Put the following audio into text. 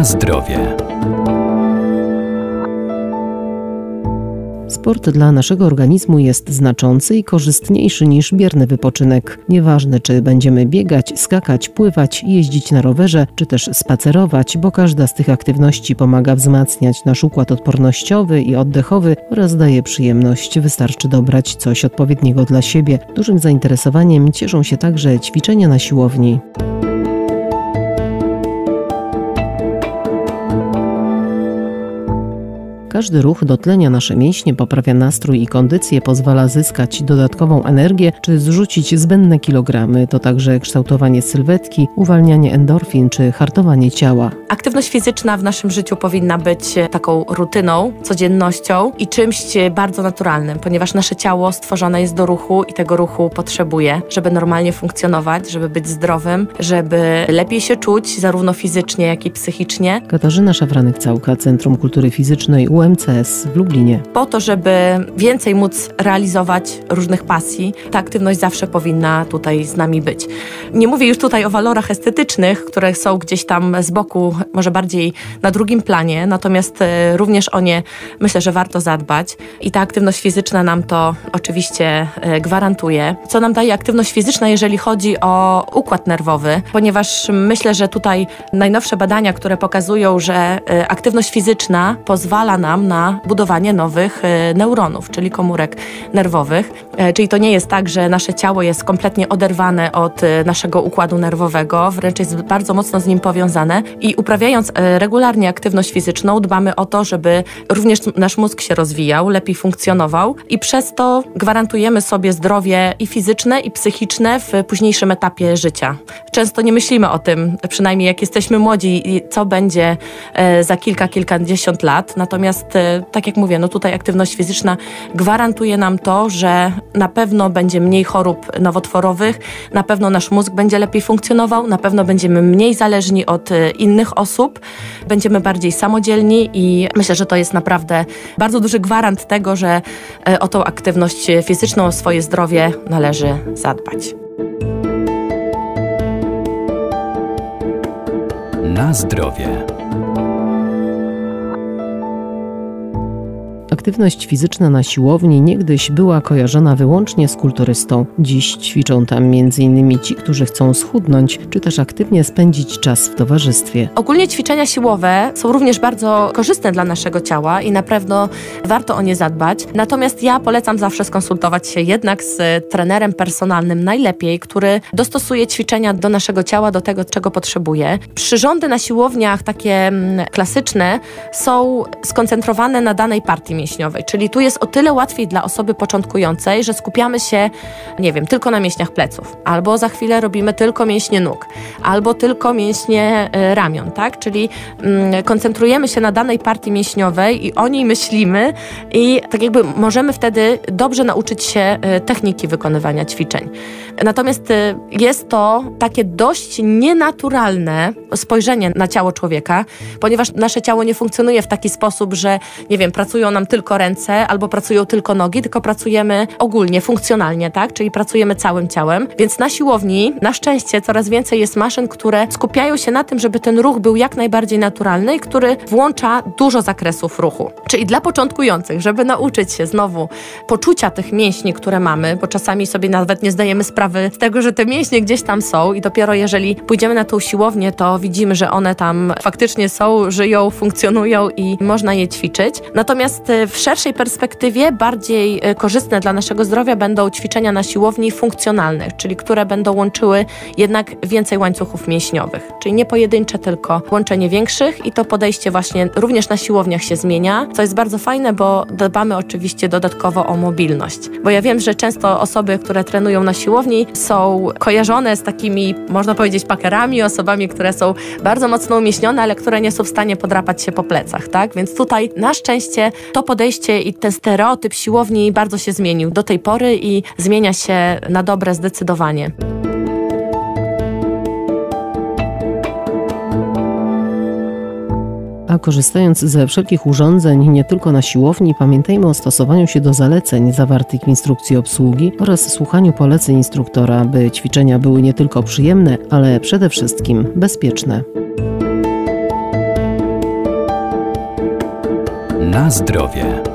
Na zdrowie. Sport dla naszego organizmu jest znaczący i korzystniejszy niż bierny wypoczynek. Nieważne, czy będziemy biegać, skakać, pływać, jeździć na rowerze, czy też spacerować, bo każda z tych aktywności pomaga wzmacniać nasz układ odpornościowy i oddechowy oraz daje przyjemność. Wystarczy dobrać coś odpowiedniego dla siebie. Dużym zainteresowaniem cieszą się także ćwiczenia na siłowni. Każdy ruch dotlenia nasze mięśnie, poprawia nastrój i kondycję, pozwala zyskać dodatkową energię czy zrzucić zbędne kilogramy. To także kształtowanie sylwetki, uwalnianie endorfin czy hartowanie ciała. Aktywność fizyczna w naszym życiu powinna być taką rutyną, codziennością i czymś bardzo naturalnym, ponieważ nasze ciało stworzone jest do ruchu i tego ruchu potrzebuje, żeby normalnie funkcjonować, żeby być zdrowym, żeby lepiej się czuć, zarówno fizycznie, jak i psychicznie. Katarzyna Szafranek-Całka, Centrum Kultury Fizycznej UMCS w Lublinie. Po to, żeby więcej móc realizować różnych pasji, ta aktywność zawsze powinna tutaj z nami być. Nie mówię już tutaj o walorach estetycznych, które są gdzieś tam z boku, może bardziej na drugim planie, natomiast e, również o nie myślę, że warto zadbać i ta aktywność fizyczna nam to oczywiście e, gwarantuje. Co nam daje aktywność fizyczna, jeżeli chodzi o układ nerwowy, ponieważ myślę, że tutaj najnowsze badania, które pokazują, że e, aktywność fizyczna pozwala nam nam na budowanie nowych e, neuronów, czyli komórek nerwowych. E, czyli to nie jest tak, że nasze ciało jest kompletnie oderwane od e, naszego układu nerwowego, wręcz jest bardzo mocno z nim powiązane i uprawiając regularnie aktywność fizyczną, dbamy o to, żeby również nasz mózg się rozwijał, lepiej funkcjonował i przez to gwarantujemy sobie zdrowie i fizyczne, i psychiczne w późniejszym etapie życia. Często nie myślimy o tym, przynajmniej jak jesteśmy młodzi, co będzie za kilka, kilkadziesiąt lat, natomiast Natomiast, e, tak jak mówię, no tutaj aktywność fizyczna gwarantuje nam to, że na pewno będzie mniej chorób nowotworowych, na pewno nasz mózg będzie lepiej funkcjonował, na pewno będziemy mniej zależni od e, innych osób, będziemy bardziej samodzielni i myślę, że to jest naprawdę bardzo duży gwarant tego, że e, o tą aktywność fizyczną, o swoje zdrowie należy zadbać. Na zdrowie. Aktywność fizyczna na siłowni niegdyś była kojarzona wyłącznie z kulturystą. Dziś ćwiczą tam m.in. ci, którzy chcą schudnąć, czy też aktywnie spędzić czas w towarzystwie. Ogólnie ćwiczenia siłowe są również bardzo korzystne dla naszego ciała i na pewno warto o nie zadbać. Natomiast ja polecam zawsze skonsultować się jednak z trenerem personalnym najlepiej, który dostosuje ćwiczenia do naszego ciała, do tego, czego potrzebuje. Przyrządy na siłowniach, takie mm, klasyczne, są skoncentrowane na danej partii mięśniowej. Czyli tu jest o tyle łatwiej dla osoby początkującej, że skupiamy się, nie wiem, tylko na mięśniach pleców, albo za chwilę robimy tylko mięśnie nóg, albo tylko mięśnie y, ramion, tak? Czyli mm, koncentrujemy się na danej partii mięśniowej i o niej myślimy i tak jakby możemy wtedy dobrze nauczyć się y, techniki wykonywania ćwiczeń. Natomiast y, jest to takie dość nienaturalne spojrzenie na ciało człowieka, ponieważ nasze ciało nie funkcjonuje w taki sposób, że nie wiem, pracują nam tylko ręce albo pracują tylko nogi, tylko pracujemy ogólnie, funkcjonalnie, tak? Czyli pracujemy całym ciałem. Więc na siłowni, na szczęście, coraz więcej jest maszyn, które skupiają się na tym, żeby ten ruch był jak najbardziej naturalny i który włącza dużo zakresów ruchu. Czyli dla początkujących, żeby nauczyć się znowu poczucia tych mięśni, które mamy, bo czasami sobie nawet nie zdajemy sprawy z tego, że te mięśnie gdzieś tam są i dopiero jeżeli pójdziemy na tą siłownię, to widzimy, że one tam faktycznie są, żyją, funkcjonują i można je ćwiczyć. Natomiast w szerszej perspektywie bardziej e, korzystne dla naszego zdrowia będą ćwiczenia na siłowni funkcjonalnych, czyli które będą łączyły jednak więcej łańcuchów mięśniowych, czyli nie pojedyncze, tylko łączenie większych i to podejście właśnie również na siłowniach się zmienia, co jest bardzo fajne, bo dbamy oczywiście dodatkowo o mobilność. Bo ja wiem, że często osoby, które trenują na siłowni są kojarzone z takimi, można powiedzieć, pakerami, osobami, które są bardzo mocno umieśnione, ale które nie są w stanie podrapać się po plecach, tak? Więc tutaj na szczęście to podejście i ten stereotyp siłowni bardzo się zmienił do tej pory i zmienia się na dobre zdecydowanie. A korzystając ze wszelkich urządzeń, nie tylko na siłowni, pamiętajmy o stosowaniu się do zaleceń zawartych w instrukcji obsługi oraz słuchaniu poleceń instruktora, by ćwiczenia były nie tylko przyjemne, ale przede wszystkim bezpieczne. Na zdrowie.